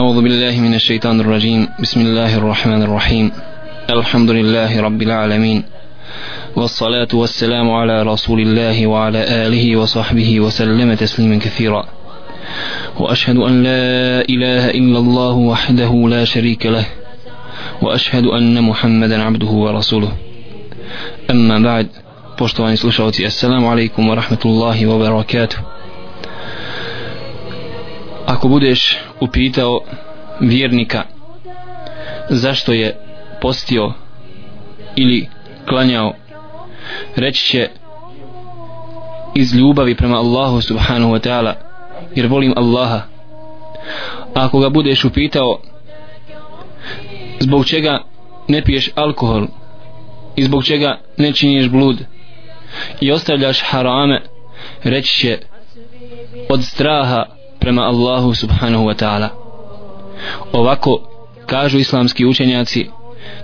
أعوذ بالله من الشيطان الرجيم. بسم الله الرحمن الرحيم. الحمد لله رب العالمين. والصلاة والسلام على رسول الله وعلى آله وصحبه وسلم تسليما كثيرا. وأشهد أن لا إله إلا الله وحده لا شريك له. وأشهد أن محمدا عبده ورسوله. أما بعد poštovani slušalci assalamu alaikum wa rahmatullahi ako budeš upitao vjernika zašto je postio ili klanjao reći će iz ljubavi prema Allahu subhanahu wa ta'ala jer volim Allaha. Ako ga budeš upitao zbog čega ne piješ alkohol i zbog čega ne činiš blud i ostavljaš harame reći će od straha prema Allahu subhanahu wa ta'ala. Ovako kažu islamski učenjaci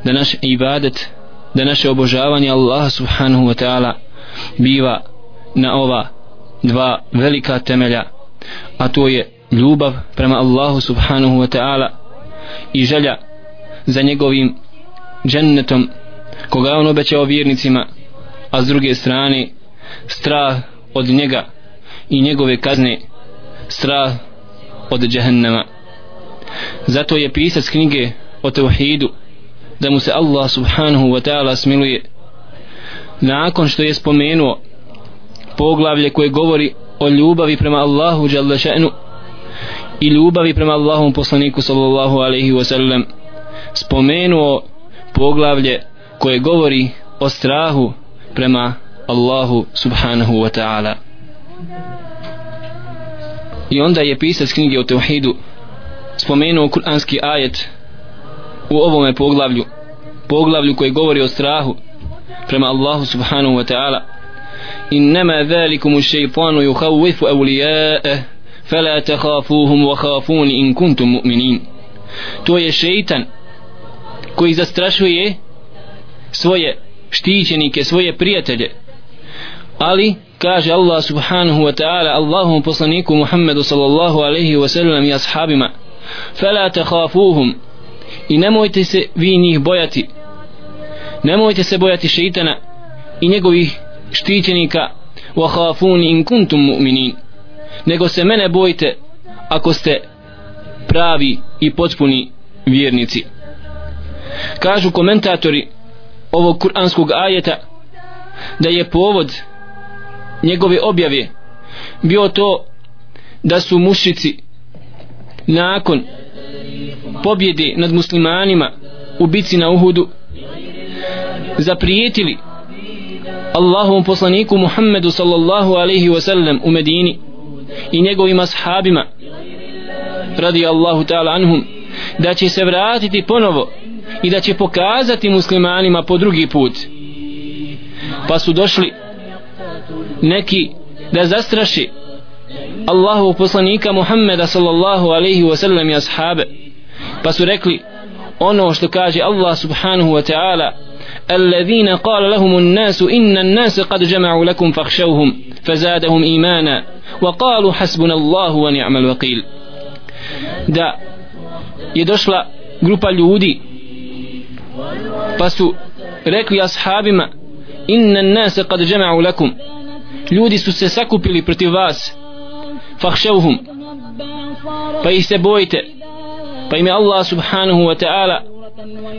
da naš ibadet da naše obožavanje Allaha subhanahu wa ta'ala biva na ova dva velika temelja a to je ljubav prema Allahu subhanahu wa ta'ala i želja za njegovim džennetom koga on obećao vjernicima a s druge strane strah od njega i njegove kazne strah od džehennema zato je pisac knjige o tevhidu da mu se Allah subhanahu wa ta'ala smiluje. Nakon što je spomenuo poglavlje koje govori o ljubavi prema Allahu jalla i ljubavi prema Allahom poslaniku sallallahu alaihi wa sallam spomenuo poglavlje koje govori o strahu prema Allahu subhanahu wa ta'ala i onda je pisac knjige o Teuhidu spomenuo kuranski ajet u ovome poglavlju poglavlju koje govori o strahu prema Allahu subhanahu wa ta'ala. Innama zalikumu šeitanu yuhawifu awliya'e fala takhafuhum wa khafuni in kuntum mu'minin. To je šeitan koji zastrašuje svoje štićenike, svoje prijatelje ali kaže Allah subhanahu wa ta'ala Allahom poslaniku Muhammedu sallallahu alaihi wa sallam i ashabima fela te hafuhum i nemojte se vi njih bojati. Nemojte se bojati šeitana i njegovih štićenika. Wa hafuni in kuntum mu'minin. Nego se mene bojte ako ste pravi i potpuni vjernici. Kažu komentatori ovog kuranskog ajeta da je povod njegove objave. Bio to da su mušici nakon pobjede nad muslimanima u bici na Uhudu zaprijetili Allahovom poslaniku Muhammedu sallallahu alaihi wasallam u Medini i njegovim ashabima radi Allahu ta'ala anhum da će se vratiti ponovo i da će pokazati muslimanima po drugi put. Pa su došli neki da zastraši Allahu poslanika Muhammeda sallallahu alaihi wa sallam i ashabe pa su rekli ono što kaže Allah subhanahu wa ta'ala الذين قال لهم الناس إن الناس قد جمعوا لكم فاخشوهم فزادهم إيمانا وقالوا حسبنا الله ونعم الوكيل da je došla grupa ljudi pa su rekli ashabima inna nase kad džema'u lakum. Ljudi su se sakupili protiv vas. Fahšavhum pa ih se bojite. Pa im je Allah subhanahu wa ta'ala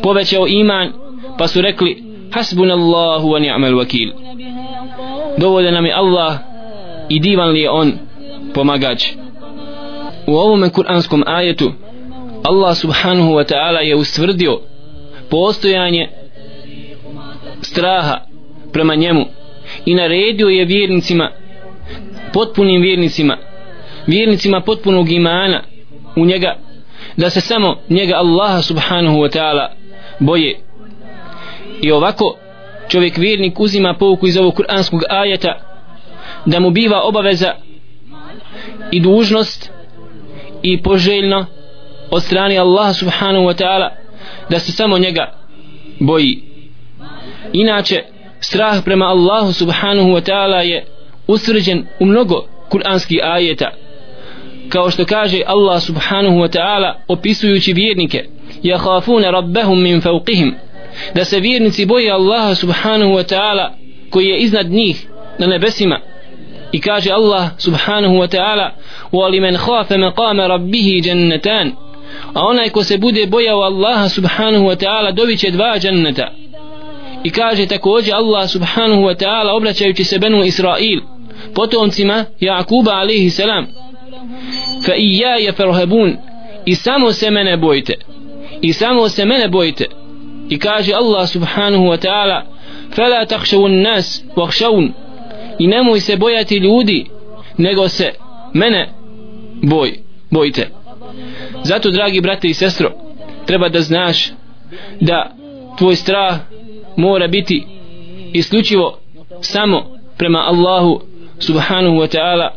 povećao iman pa su rekli hasbun Allahu wa ni'mal wakil. Dovoljan nam je Allah i divan li je on pomagač. U ovome kuranskom ajetu Allah subhanahu wa ta'ala je ustvrdio postojanje straha prema njemu i naredio je vjernicima potpunim vjernicima vjernicima potpunog imana u njega da se samo njega Allaha subhanahu wa ta'ala boje. I ovako čovjek vjernik uzima pouku iz ovog kuranskog ajeta da mu biva obaveza i dužnost i poželjno od strane Allaha subhanahu wa ta'ala da se samo njega boji. Inače strah prema Allahu subhanahu wa ta'ala je usvrđen u mnogo kuranskih ajeta. Kao što kaže Allah subhanahu wa ta'ala opisujući vjernike yakhafuna rabbahum min fauqihim da se vjernici boje Allaha subhanahu wa ta'ala koji je iznad njih na nebesima. I kaže Allah subhanahu wa ta'ala wa li men khafa maqama rabbih jannatan a onaj ko se bude bojao Allaha subhanahu wa ta'ala dobiće dva dženneta i kaže također Allah subhanahu wa ta'ala obraćajući se Benu Israil potomcima Jakuba alaihi salam fa i ja je farhabun i samo se mene bojite i samo se mene bojite i kaže Allah subhanahu wa ta'ala fala takšavun nas vakšavun i nemoj se bojati ljudi nego se mene boj bojite zato dragi brate i sestro treba da znaš da tvoj strah mora biti isključivo samo prema Allahu subhanahu wa ta'ala.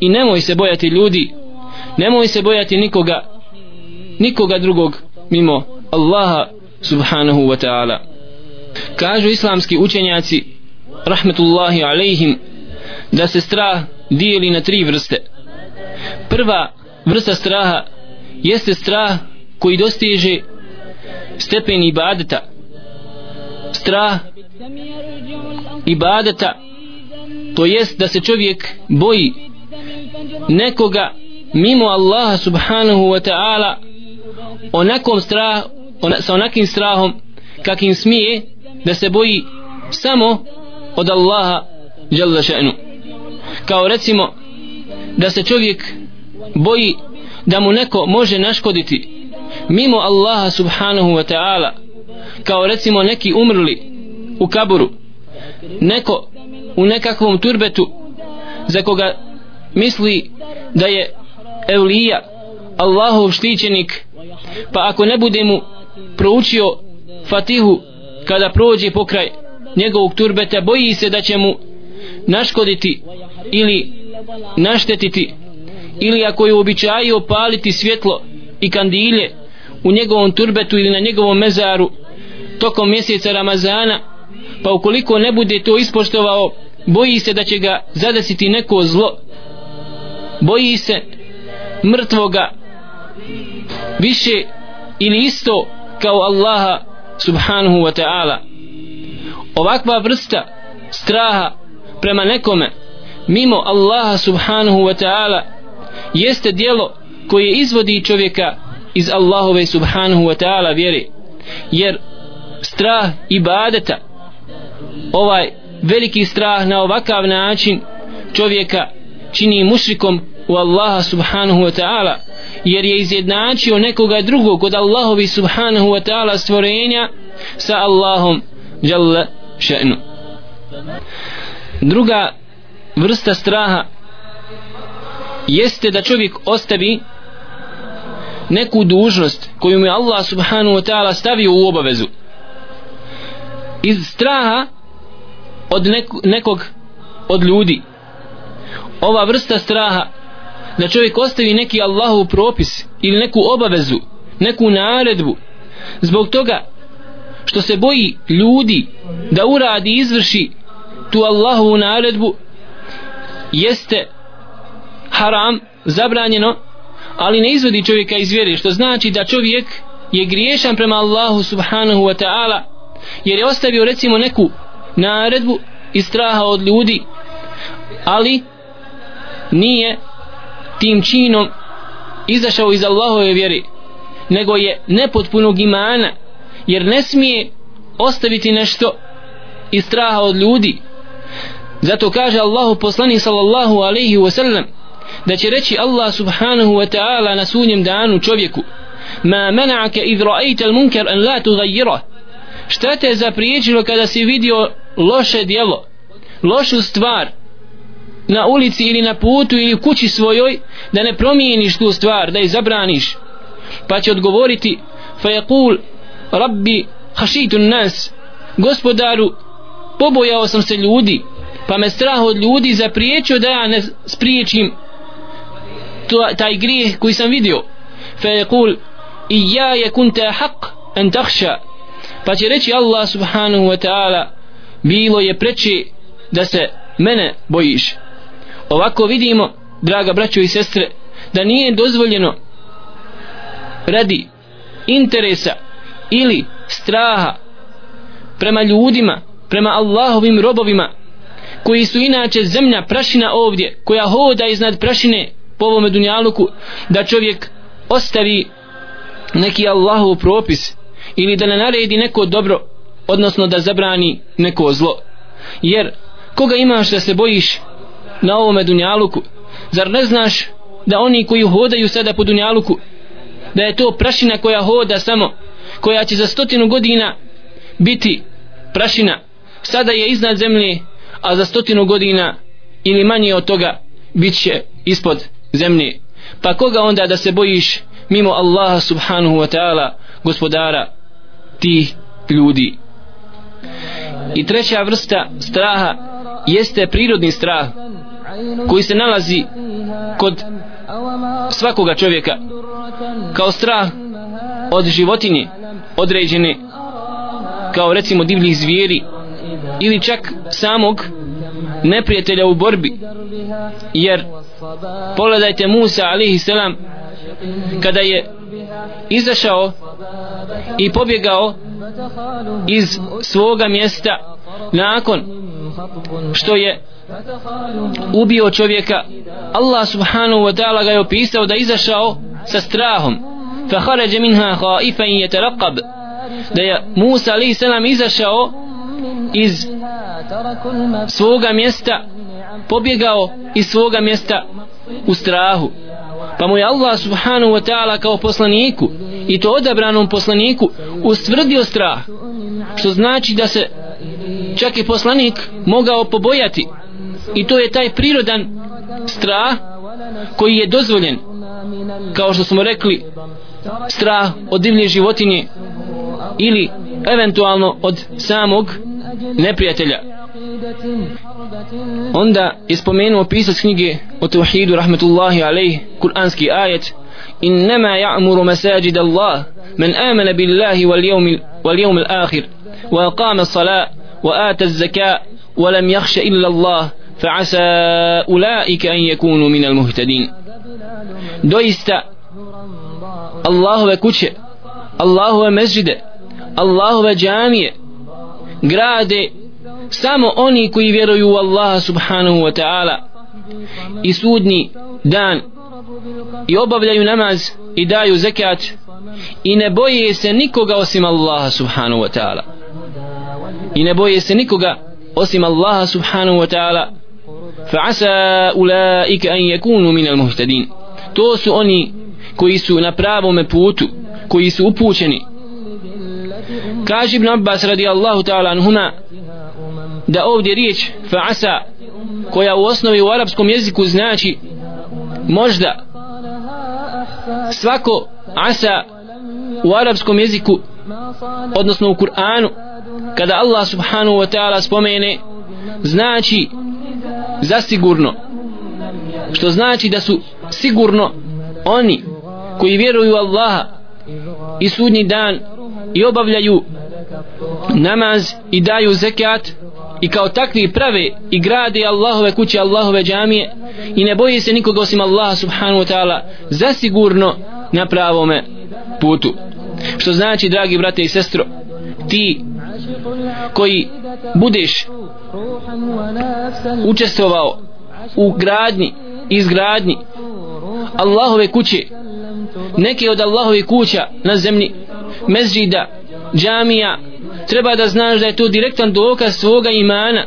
I nemoj se bojati ljudi nemoj se bojati nikoga nikoga drugog mimo Allaha subhanahu wa ta'ala. Kažu islamski učenjaci rahmetullahi alejhim da se strah dijeli na tri vrste. Prva vrsta straha jeste strah koji dostiže stepen ibadeta strah ibadeta to jest da se čovjek boji nekoga mimo Allaha subhanahu wa ta'ala onakom strah ona, sa onakim strahom kakim smije da se boji samo od Allaha jalla še'nu. Kao recimo da se čovjek boji da mu neko može naškoditi mimo Allaha subhanahu wa ta'ala kao recimo neki umrli u kaburu neko u nekakvom turbetu za koga misli da je evlija Allahov štićenik pa ako ne bude mu proučio fatihu kada prođe pokraj njegovog turbeta boji se da će mu naškoditi ili naštetiti ili ako je običajio paliti svjetlo i kandilje u njegovom turbetu ili na njegovom mezaru tokom mjeseca Ramazana pa ukoliko ne bude to ispoštovao boji se da će ga zadesiti neko zlo. Boji se mrtvoga više ili isto kao Allaha subhanahu wa ta'ala. Ovakva vrsta straha prema nekome mimo Allaha subhanahu wa ta'ala jeste dijelo koje izvodi čovjeka iz Allahove subhanahu wa ta'ala vjeri jer strah ibadeta. Ovaj veliki strah na ovakav način čovjeka čini mušrikom u Allaha subhanahu wa ta'ala jer je izjednačio nekoga drugog od Allahovi subhanahu wa ta'ala stvorenja sa Allahom jalla še'nu. Druga vrsta straha jeste da čovjek ostavi neku dužnost koju mu je Allah subhanahu wa ta'ala stavio u obavezu iz straha od nekog od ljudi. Ova vrsta straha da čovjek ostavi neki Allahov propis ili neku obavezu neku naredbu zbog toga što se boji ljudi da uradi i izvrši tu Allahovu naredbu jeste haram, zabranjeno ali ne izvodi čovjeka iz vjere što znači da čovjek je griješan prema Allahu subhanahu wa ta'ala jer je ostavio recimo neku naredbu i straha od ljudi ali nije tim činom izašao iz Allahove vjere nego je nepotpunog imana jer ne smije ostaviti nešto iz straha od ljudi. Zato kaže Allahu poslanik sallallahu alaihi wa sallam da će reći Allah subhanahu wa ta'ala na sunjem danu čovjeku ma mena'aka idh ra'ajta al-munkar an la tughayyirah šta te zapriječilo kada si vidio loše djelo lošu stvar na ulici ili na putu ili u kući svojoj da ne promijeniš tu stvar da je zabraniš? Pa će odgovoriti fa yaqul rabbi khashitu nas gospodaru pobojao sam se ljudi pa me strah od ljudi zapriječio da ja ne spriječim to, taj grijeh koji sam vidio. Fa yaqul i ja je kunte haq an takhsha pa će reći Allah subhanahu wa ta'ala bilo je preći da se mene bojiš. Ovako vidimo draga braćo i sestre da nije dozvoljeno radi interesa ili straha prema ljudima prema Allahovim robovima koji su inače zemlja prašina ovdje koja hoda iznad prašine po ovome dunjaluku da čovjek ostavi neki Allahov propis ili da ne naredi neko dobro odnosno da zabrani neko zlo. Jer koga imaš da se bojiš na ovome dunjaluku? Zar ne znaš da oni koji hodaju sada po dunjaluku da je to prašina koja hoda samo koja će za stotinu godina biti prašina? Sada je iznad zemlje a za stotinu godina ili manje od toga bit će ispod zemlje. Pa koga onda da se bojiš mimo Allaha subhanahu wa ta'ala gospodara? Tih ljudi. I treća vrsta straha jeste prirodni strah koji se nalazi kod svakoga čovjeka kao strah od životinje određene kao recimo divljih zvijeri ili čak samog neprijatelja u borbi. Jer pogledajte Musa alihi selam kada je izašao i pobjegao iz svoga mjesta nakon što je ubio čovjeka. Allah subhanahu wa ta'ala ga je opisao da izašao sa strahom. Fa kharaja minha khaifan yatarqab da je Musa ali selam izašao iz svoga mjesta pobjegao iz svoga mjesta u strahu pa mu je Allah subhanahu wa ta'ala kao poslaniku i to odabranom poslaniku ustvrdio strah što znači da se čak i poslanik mogao pobojati. I to je taj prirodan strah koji je dozvoljen kao što smo rekli strah od divlje životinje ili eventualno od samog neprijatelja. onda je spomenuo pisac knjige o tevhidu rahmetullahi alejh kuranski ajet innama ya'muru masajid Allah man amana billahi wal yawm wal yawm al akhir wa aqama as-salat wa ata az-zakat wa lam yakhsha illa Allah فعسى أولئك أن يكونوا من المهتدين doista Allahove kuće Allahove mezžide Allahove džamije grade samo oni koji vjeruju u Allaha subhanahu wa ta'ala i sudni dan i obavljaju namaz i daju zekat i ne boje se nikoga osim Allaha subhanahu wa ta'ala. I ne boje se nikoga osim Allaha subhanahu wa ta'ala. Fa'asa ulaika an yakunu min al-muhtadin to su oni koji su na pravom putu koji su upućeni. Kaže ibn Abbas radijallahu ta'ala anhuma da ovdje riječ fa'asa koja u osnovi u arapskom jeziku znači možda. Svako asa u arapskom jeziku odnosno u Kur'anu kada Allah subhanahu wa ta'ala spomene znači zasigurno. Što znači da su sigurno oni koji vjeruju Allaha i sudnji dan i obavljaju namaz i daju zekat i kao takvi prave i grade Allahove kuće, Allahove džamije i ne boji se nikoga osim Allaha subhanahu wa ta'ala zasigurno na pravome putu. Što znači dragi brate i sestro ti koji budeš učestvovao u gradnji izgradnji Allahove kuće neke od Allahove kuća na zemlji mezđida, džamija treba da znaš da je to direktan dokaz svoga imana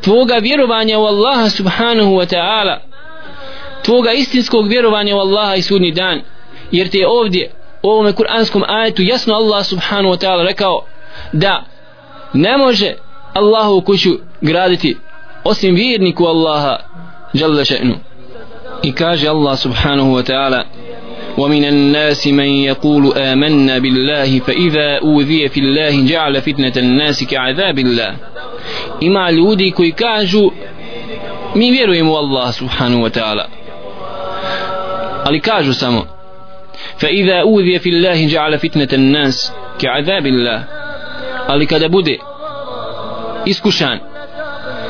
tvoga vjerovanja u Allaha subhanahu wa ta'ala tvoga istinskog vjerovanja u Allaha i sudni dan. Jer te je ovdje u ovome kuranskom ajetu jasno Allah subhanahu wa ta'ala rekao da ne može Allahu kuću graditi osim vjerniku Allaha jalla še'nu. I kaže Allah subhanahu wa ta'ala ومن الناس من يقول آمنا بالله فإذا أوذي في الله جعل فتنة الناس كعذاب الله. إما الودي كي كاجو مي بيرويم والله سبحانه وتعالى. ألي كاجو سامو. فإذا أوذي في الله جعل فتنة الناس كعذاب الله. ألي كذا بودي إسكشان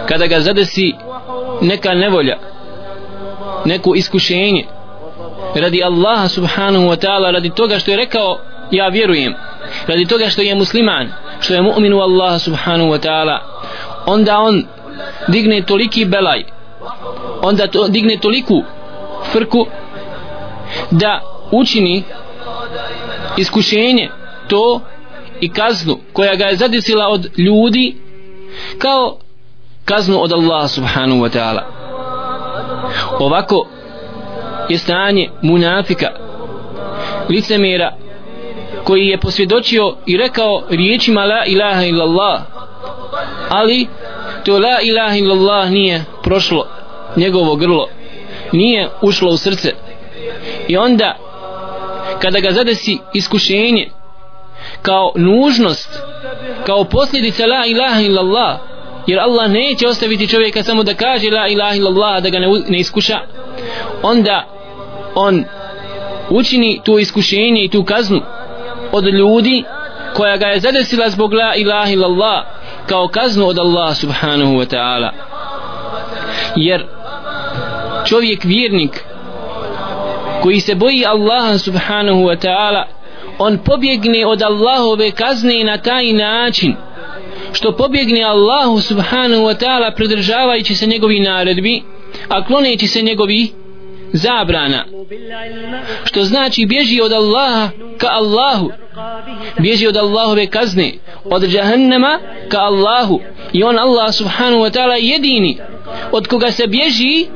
كذا زادسي نكا نفولا نكو إسكشيني radi Allaha subhanahu wa ta'ala radi toga što je rekao ja vjerujem. Radi toga što je musliman što je mu'min u Allaha subhanahu wa ta'ala. Onda on digne toliki belaj onda to, digne toliku frku da učini iskušenje to i kaznu koja ga je zadesila od ljudi kao kaznu od Allaha subhanahu wa ta'ala. Ovako je stanje munafika licemira koji je posvjedočio i rekao riječima la ilaha illallah ali to la ilaha illallah nije prošlo njegovo grlo nije ušlo u srce. I onda kada ga zadesi iskušenje kao nužnost kao posljedica la ilaha illallah jer Allah neće ostaviti čovjeka samo da kaže la ilaha illallah da ga ne, ne iskuša onda on učini tu iskušenje i tu kaznu od ljudi koja ga je zadesila zbog la ilaha illallah kao kaznu od Allaha subhanahu wa ta'ala. Jer čovjek vjernik koji se boji Allaha subhanahu wa ta'ala on pobjegne od Allahove kazne na taj način što pobjegne Allahu subhanahu wa ta'ala pridržavajući se njegovi naredbi a kloneći se njegovi zabrana što znači bježi od Allaha ka Allahu. Bježi od Allahove kazne od džahannama ka Allahu. I on Allah subhanahu wa ta'ala jedini od koga se bježi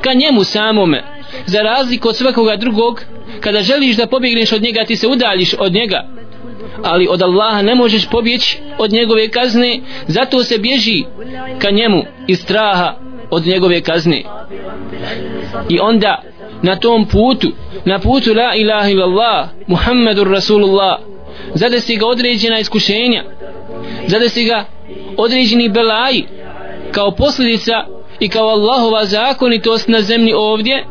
ka njemu samome. Za razliku od svakoga drugog kada želiš da pobjegneš od njega ti se udaljiš od njega. Ali od Allaha ne možeš pobjeći od njegove kazne zato se bježi ka njemu iz straha od njegove kazne. I onda na tom putu na putu la ilaha illallah muhammedur rasulullah. Zadesi ga određena iskušenja zadesi ga određeni belaji kao posljedica i kao Allahova zakonitost na zemlji ovdje.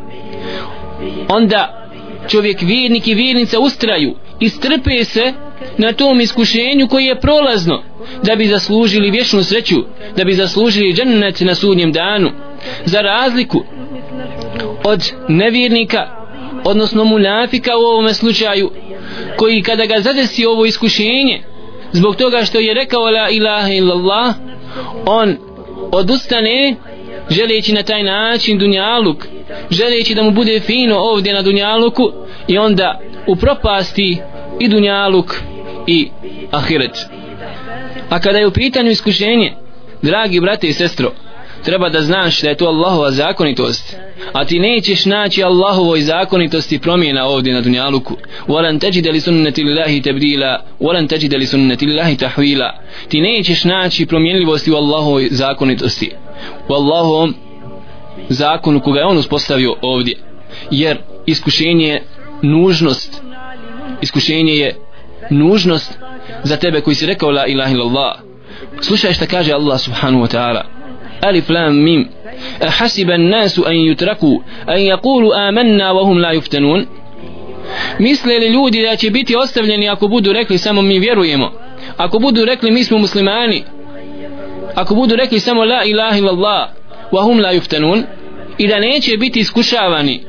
Onda čovjek vjernik i vjernica ustraju i strpe se na tom iskušenju koji je prolazno da bi zaslužili vječnu sreću da bi zaslužili džennet na sudnjem danu. Za razliku od nevjernika odnosno munafika u ovome slučaju koji kada ga zadesi ovo iskušenje zbog toga što je rekao la ilaha illallah on odustane želeći na taj način dunjaluk želeći da mu bude fino ovdje na dunjaluku i onda u propasti i dunjaluk i ahiret. A kada je u pitanju iskušenje dragi brate i sestro treba da znaš da je to Allahova zakonitost. A ti nećeš naći Allahovoj zakonitosti promjena ovdje na dunjaluku. Walan tajid li sunnati lillahi tabdila walan tajid li sunnati lillahi tahwila. Ti nećeš naći promjenljivosti u Allahovoj zakonitosti. U Allahovom zakonu koga je on uspostavio ovdje. Jer iskušenje je nužnost. Iskušenje je nužnost za tebe koji si rekao la ilaha illallah. Slušaj šta kaže Allah subhanahu wa ta'ala. alif lam mim أحسب الناس أن يتركوا أن يقولوا آمنا وهم لا يفتنون misle li ljudi da će biti ostavljeni ako budu rekli samo mi vjerujemo ako budu rekli mi smo muslimani ako budu rekli samo la ilaha illallah wa hum la yuftanun i da neće biti iskušavani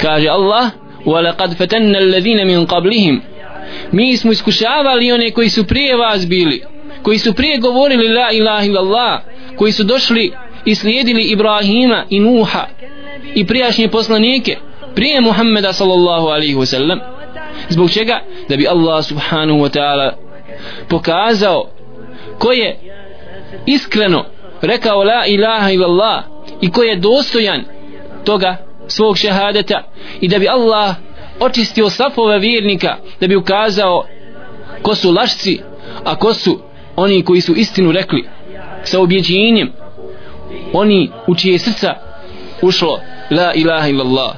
kaže Allah wa laqad fatanna alladhina min qablihim mi smo iskušavali one koji su prije vas bili koji su prije govorili la ilaha illallah koji su došli i slijedili Ibrahima i Nuha i prijašnje poslanike prije Muhammeda sallallahu alaihi wasallam. Zbog čega? Da bi Allah subhanahu wa ta'ala pokazao ko je iskreno rekao la ilaha illallah i ko je dostojan toga svog šehadeta i da bi Allah očistio safove vjernika da bi ukazao ko su lašci a ko su oni koji su istinu rekli sa objeđenjem. Oni u čije srca ušlo la ilaha illallah.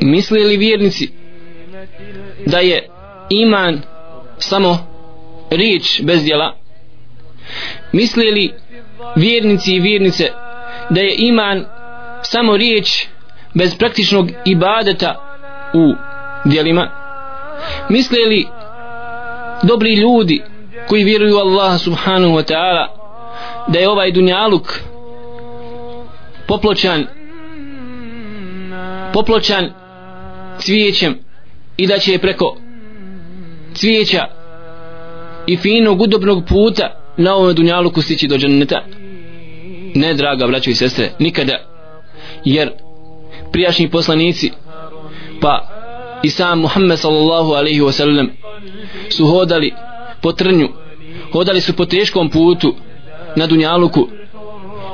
Misle li vjernici da je iman samo riječ bez djela? Misle li vjernici i vjernice da je iman samo riječ bez praktičnog ibadeta u djelima? Misle li dobri ljudi koji vjeruju Allah subhanahu wa ta'ala da je ovaj dunjaluk popločan popločan cvijećem i da će preko cvijeća i finog udobnog puta na ovom dunjaluku stići do dženneta. Ne draga braćo i sestre nikada jer prijašnji poslanici pa i sam Muhammed sallallahu alaihi wa sallam su hodali po trnju. Hodali su po teškom putu na dunjaluku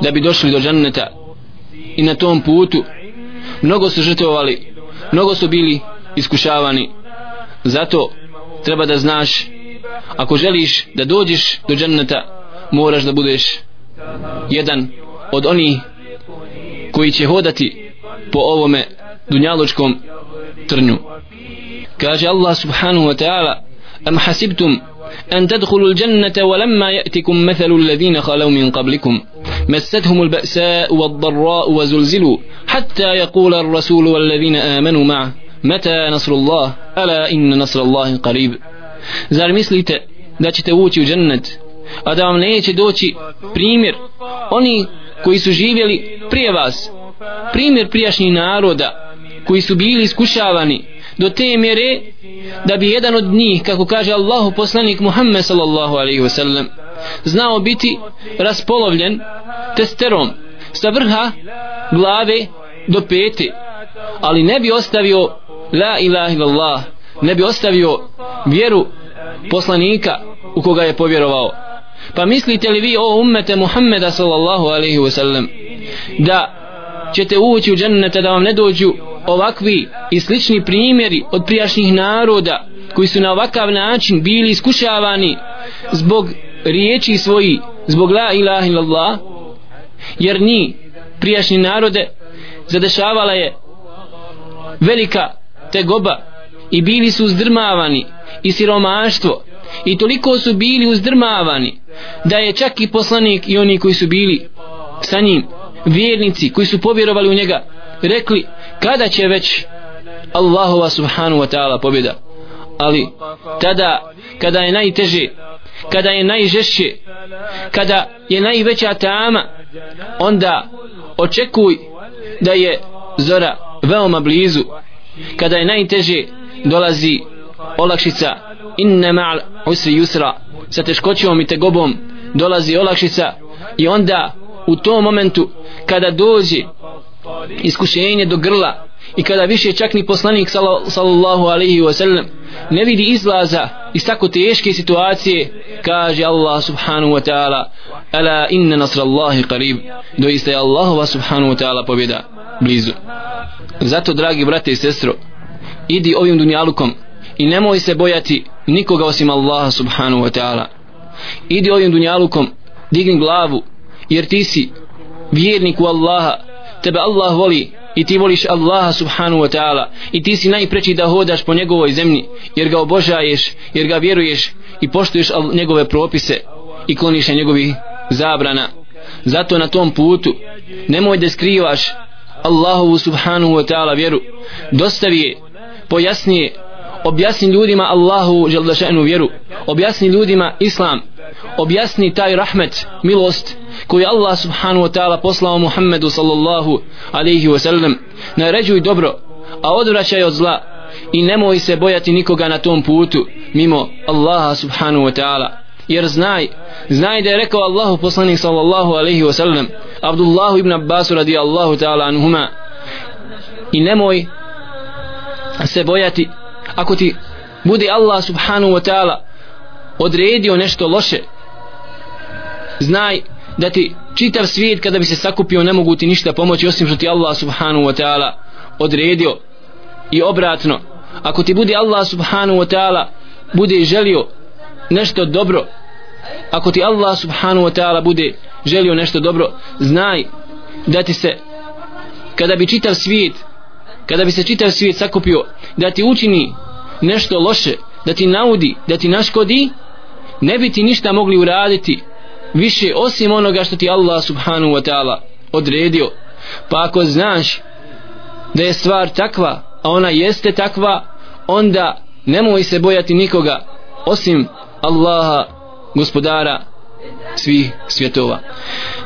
da bi došli do džanneta i na tom putu mnogo su žrtvovali mnogo su bili iskušavani. Zato treba da znaš ako želiš da dođeš do džanneta moraš da budeš jedan od onih koji će hodati po ovome dunjaločkom trnju. Kaže Allah subhanahu wa ta'ala am hasibtum أن تدخلوا الجنة ولما يأتكم مثل الذين خلوا من قبلكم مستهم البأساء والضراء وزلزلوا حتى يقول الرسول والذين آمنوا معه متى نصر الله ألا إن نصر الله قريب zar mislite da ćete ući u džennet a da vam neće doći primjer oni koji su živjeli prije vas primjer prijašnjih naroda koji su bili iskušavani do te mjere da bi jedan od njih kako kaže Allahu poslanik Muhammed sallallahu alaihi wasallam znao biti raspolovljen testerom sa vrha glave do pete ali ne bi ostavio la ilaha illallah ne bi ostavio vjeru poslanika u koga je povjerovao. Pa mislite li vi o ummete Muhammeda sallallahu alaihi wasallam da ćete ući u džennete da vam ne dođu ovakvi i slični primjeri od prijašnjih naroda koji su na ovakav način bili iskušavani zbog riječi svoji zbog la ilaha illallah jer ni prijašnji narode zadešavala je velika tegoba i bili su uzdrmavani i siromaštvo i toliko su bili uzdrmavani da je čak i poslanik i oni koji su bili sa njim vjernici koji su povjerovali u njega rekli kada će već Allahova subhanu wa ta'ala pobjeda? Ali tada kada je najteže kada je najžešće kada je najveća tama onda očekuj da je zora veoma blizu. Kada je najteže dolazi olakšica. Inna ma'al usri yusra. Sa teškoćom i tegobom dolazi olakšica. I onda u tom momentu kada dođe iskušenje do grla. I kada više čak ni poslanik sallallahu alaihi wa sallam ne vidi izlaza iz tako teške situacije kaže Allah subhanahu wa ta'ala ala inna nasrallahi qarib. Doista je Allahova subhanahu wa ta'ala pobjeda blizu. Zato dragi brate i sestro idi ovim dunjalukom i nemoj se bojati nikoga osim Allaha subhanahu wa ta'ala. Idi ovim dunjalukom digni glavu jer ti si vjernik u Allaha tebe Allah voli i ti voliš Allaha subhanahu wa ta'ala. I ti si najpreći da hodaš po njegovoj zemlji jer ga obožaješ jer ga vjeruješ i poštuješ njegove propise i kloniš na njegovih zabrana. Zato na tom putu nemoj da skrivaš Allahovu subhanahu wa ta'ala vjeru. Dostavi je pojasni je objasni ljudima Allahu želdašenu vjeru. Objasni ljudima Islam objasni taj rahmet milost koju Allah subhanahu wa ta'ala poslao Muhammedu sallallahu alaihi wa sallam. Naređuj dobro a odvraćaj od zla i nemoj se bojati nikoga na tom putu mimo Allaha subhanahu wa ta'ala. Jer znaj znaj da je rekao Allahu poslanik sallallahu alaihi wa sallam Abdullahu ibn Abbasu radi Allahu ta'ala anhuma i nemoj se bojati ako ti bude Allah subhanahu wa ta'ala odredio nešto loše. Znaj da ti čitav svijet kada bi se sakupio ne mogu ti ništa pomoći osim što ti Allah subhanahu wa ta'ala odredio. I obratno ako ti bude Allah subhanahu wa ta'ala bude želio nešto dobro ako ti Allah subhanahu wa ta'ala bude želio nešto dobro znaj da ti se kada bi čitav svijet kada bi se čitav svijet sakupio da ti učini nešto loše da ti naudi, da ti naškodi ne bi ti ništa mogli uraditi više osim onoga što ti Allah subhanahu wa ta'ala odredio. Pa ako znaš da je stvar takva a ona jeste takva onda nemoj se bojati nikoga osim Allaha gospodara svih svjetova.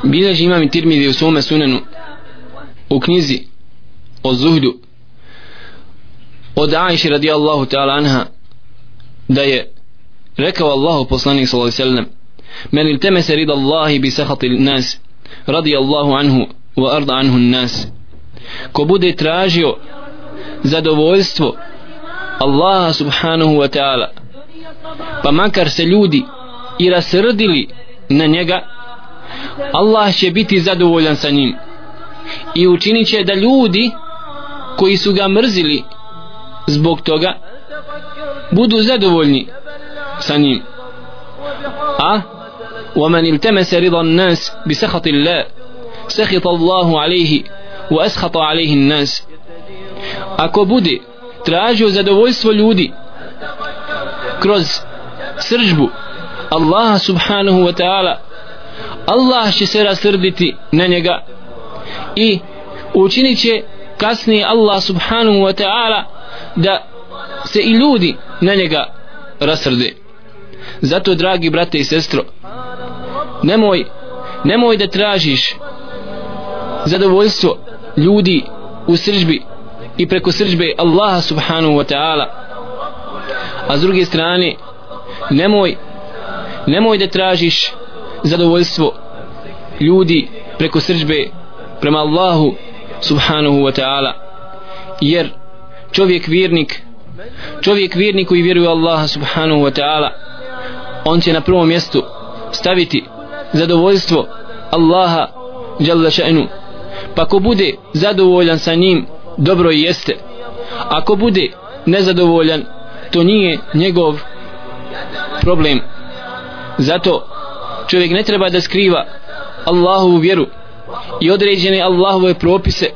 Bilježi imam i tirmidi u svome sunenu u knjizi o zuhdu od Aisha radijallahu ta'ala anha da je rekao Allahu poslanik sallallahu alejhi ve sellem men iltamasa rida Allahi bi sahati nas radi Allahu anhu wa arda anhu nas ko bude tražio zadovoljstvo Allaha subhanahu wa ta'ala pa makar se ljudi i rasrdili na njega Allah će biti zadovoljan sa njim. I učinit će da ljudi koji su ga mrzili zbog toga budu zadovoljni sa njim a ومن التمس رضا الناس بسخط الله سخط الله عليه وأسخط عليه الناس ako bude tražio zadovoljstvo ljudi kroz sržbu Allaha subhanahu wa ta'ala Allah će se rasrditi na njega i učinit će kasnije Allah subhanahu wa ta'ala da se i ljudi na njega rasrde zato dragi brate i sestro nemoj nemoj da tražiš zadovoljstvo ljudi u sržbi i preko sržbe Allaha subhanahu wa ta'ala. A s druge strane nemoj nemoj da tražiš zadovoljstvo ljudi preko sržbe prema Allahu subhanahu wa ta'ala. Jer čovjek vjernik čovjek vjernik koji vjeruje Allaha subhanahu wa ta'ala on će na prvom mjestu staviti zadovoljstvo Allaha jalla še'nu. Pa ko bude zadovoljan sa njim dobro i jeste. Ako bude nezadovoljan to nije njegov problem. Zato čovjek ne treba da skriva Allahovu vjeru i određene Allahove propise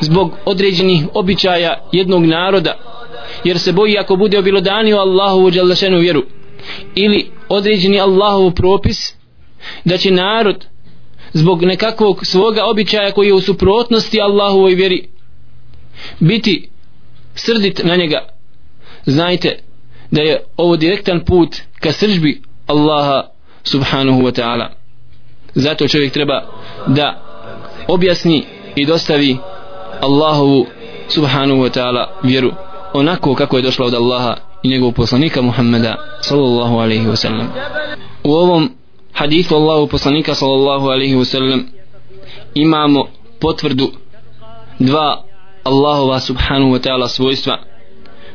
zbog određenih običaja jednog naroda jer se boji ako bude obilodanio Allahovu djelašenu vjeru ili određeni Allahov propis da će narod zbog nekakvog svoga običaja koji je u suprotnosti Allahovoj vjeri biti srdit na njega. Znajte da je ovo direktan put ka sržbi Allaha subhanahu wa ta'ala. Zato čovjek treba da objasni i dostavi Allahovu subhanahu wa ta'ala vjeru onako kako je došla od Allaha i njegovog poslanika Muhammeda sallallahu alaihi wa sallam. U ovom hadithu Allahu poslanika sallallahu alaihi wa sallam imamo potvrdu dva Allahova subhanahu wa ta'ala svojstva.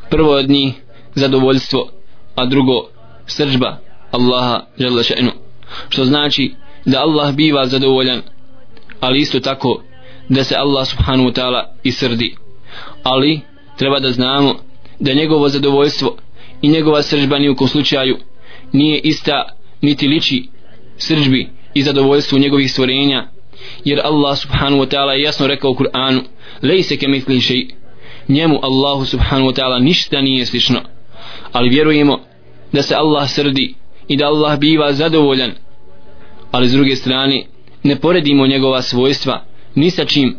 Prvo od njih zadovoljstvo a drugo sržba Allaha žele še'nu. Što znači da Allah biva zadovoljan ali isto tako da se Allah subhanahu wa ta'ala i srdi ali treba da znamo da njegovo zadovoljstvo i njegova sržba ni u kom slučaju nije ista niti liči sržbi i zadovoljstvu njegovih stvorenja. Jer Allah subhanahu wa ta'ala jasno rekao u Kur'anu lejse ke mitli še'i njemu Allahu subhanahu wa ta'ala ništa nije slično. Ali vjerujemo da se Allah srdi i da Allah biva zadovoljan. Ali s druge strane ne poredimo njegova svojstva ni sa čim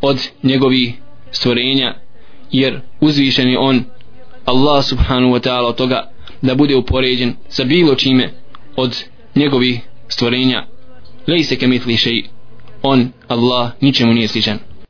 od njegovih stvorenja jer uzvišen je on Allah subhanahu wa ta'ala od toga da bude upoređen sa bilo čime od njegovih stvorenja. Lej se kemitli šeji. On Allah ničemu nije sličan.